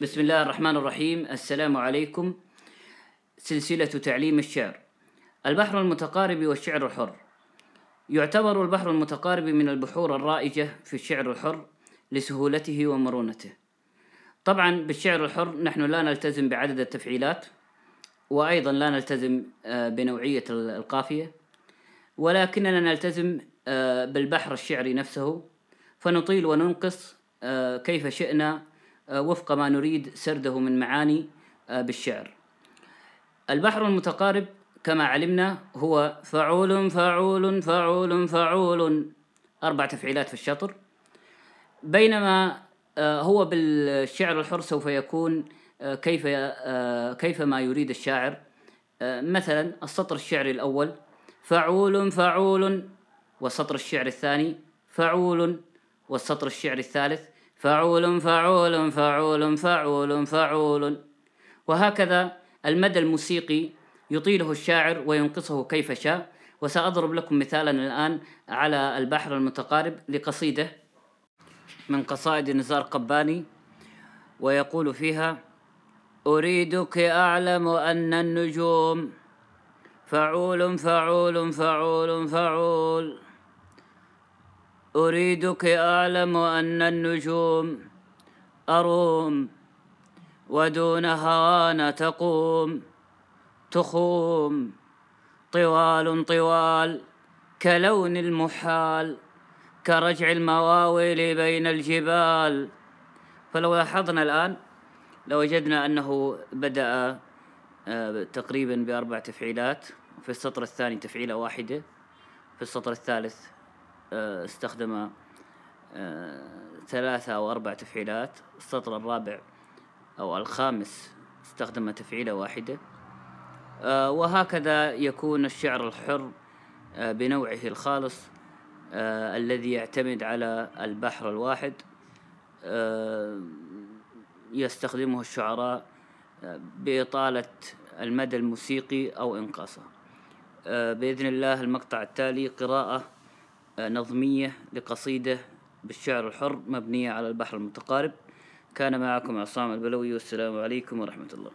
بسم الله الرحمن الرحيم السلام عليكم سلسلة تعليم الشعر البحر المتقارب والشعر الحر يعتبر البحر المتقارب من البحور الرائجة في الشعر الحر لسهولته ومرونته طبعا بالشعر الحر نحن لا نلتزم بعدد التفعيلات وأيضا لا نلتزم بنوعية القافية ولكننا نلتزم بالبحر الشعري نفسه فنطيل وننقص كيف شئنا وفق ما نريد سرده من معاني آه، بالشعر. البحر المتقارب كما علمنا هو فعول فعول فعول فعول. أربع تفعيلات في الشطر. بينما آه، هو بالشعر الحر سوف يكون كيف كيف ما يريد الشاعر. مثلا السطر الشعري الأول فعول فعول. والسطر الشعري الثاني فعول. والسطر الشعري الثالث فعول فعول فعول فعول فعول. وهكذا المدى الموسيقي يطيله الشاعر وينقصه كيف شاء. وسأضرب لكم مثالا الآن على البحر المتقارب لقصيدة من قصائد نزار قباني ويقول فيها أريدك أعلم أن النجوم فعول فعول فعول فعول. أريدك أعلم أن النجوم أروم ودون هوان تقوم تخوم طوال طوال كلون المحال كرجع المواويل بين الجبال. فلو لاحظنا الآن لوجدنا أنه بدأ آه، تقريبا بأربع تفعيلات في السطر الثاني تفعيلة واحدة في السطر الثالث استخدم آه، ثلاثة أو أربع تفعيلات. السطر الرابع أو الخامس استخدم تفعيلة واحدة. آه، وهكذا يكون الشعر الحر بنوعه الخالص الذي يعتمد على البحر الواحد. يستخدمه الشعراء بإطالة المدى الموسيقي أو إنقاصه. بإذن الله المقطع التالي قراءة نظمية لقصيدة بالشعر الحر مبنية على البحر المتقارب. كان معكم عصام البلوي والسلام عليكم ورحمة الله.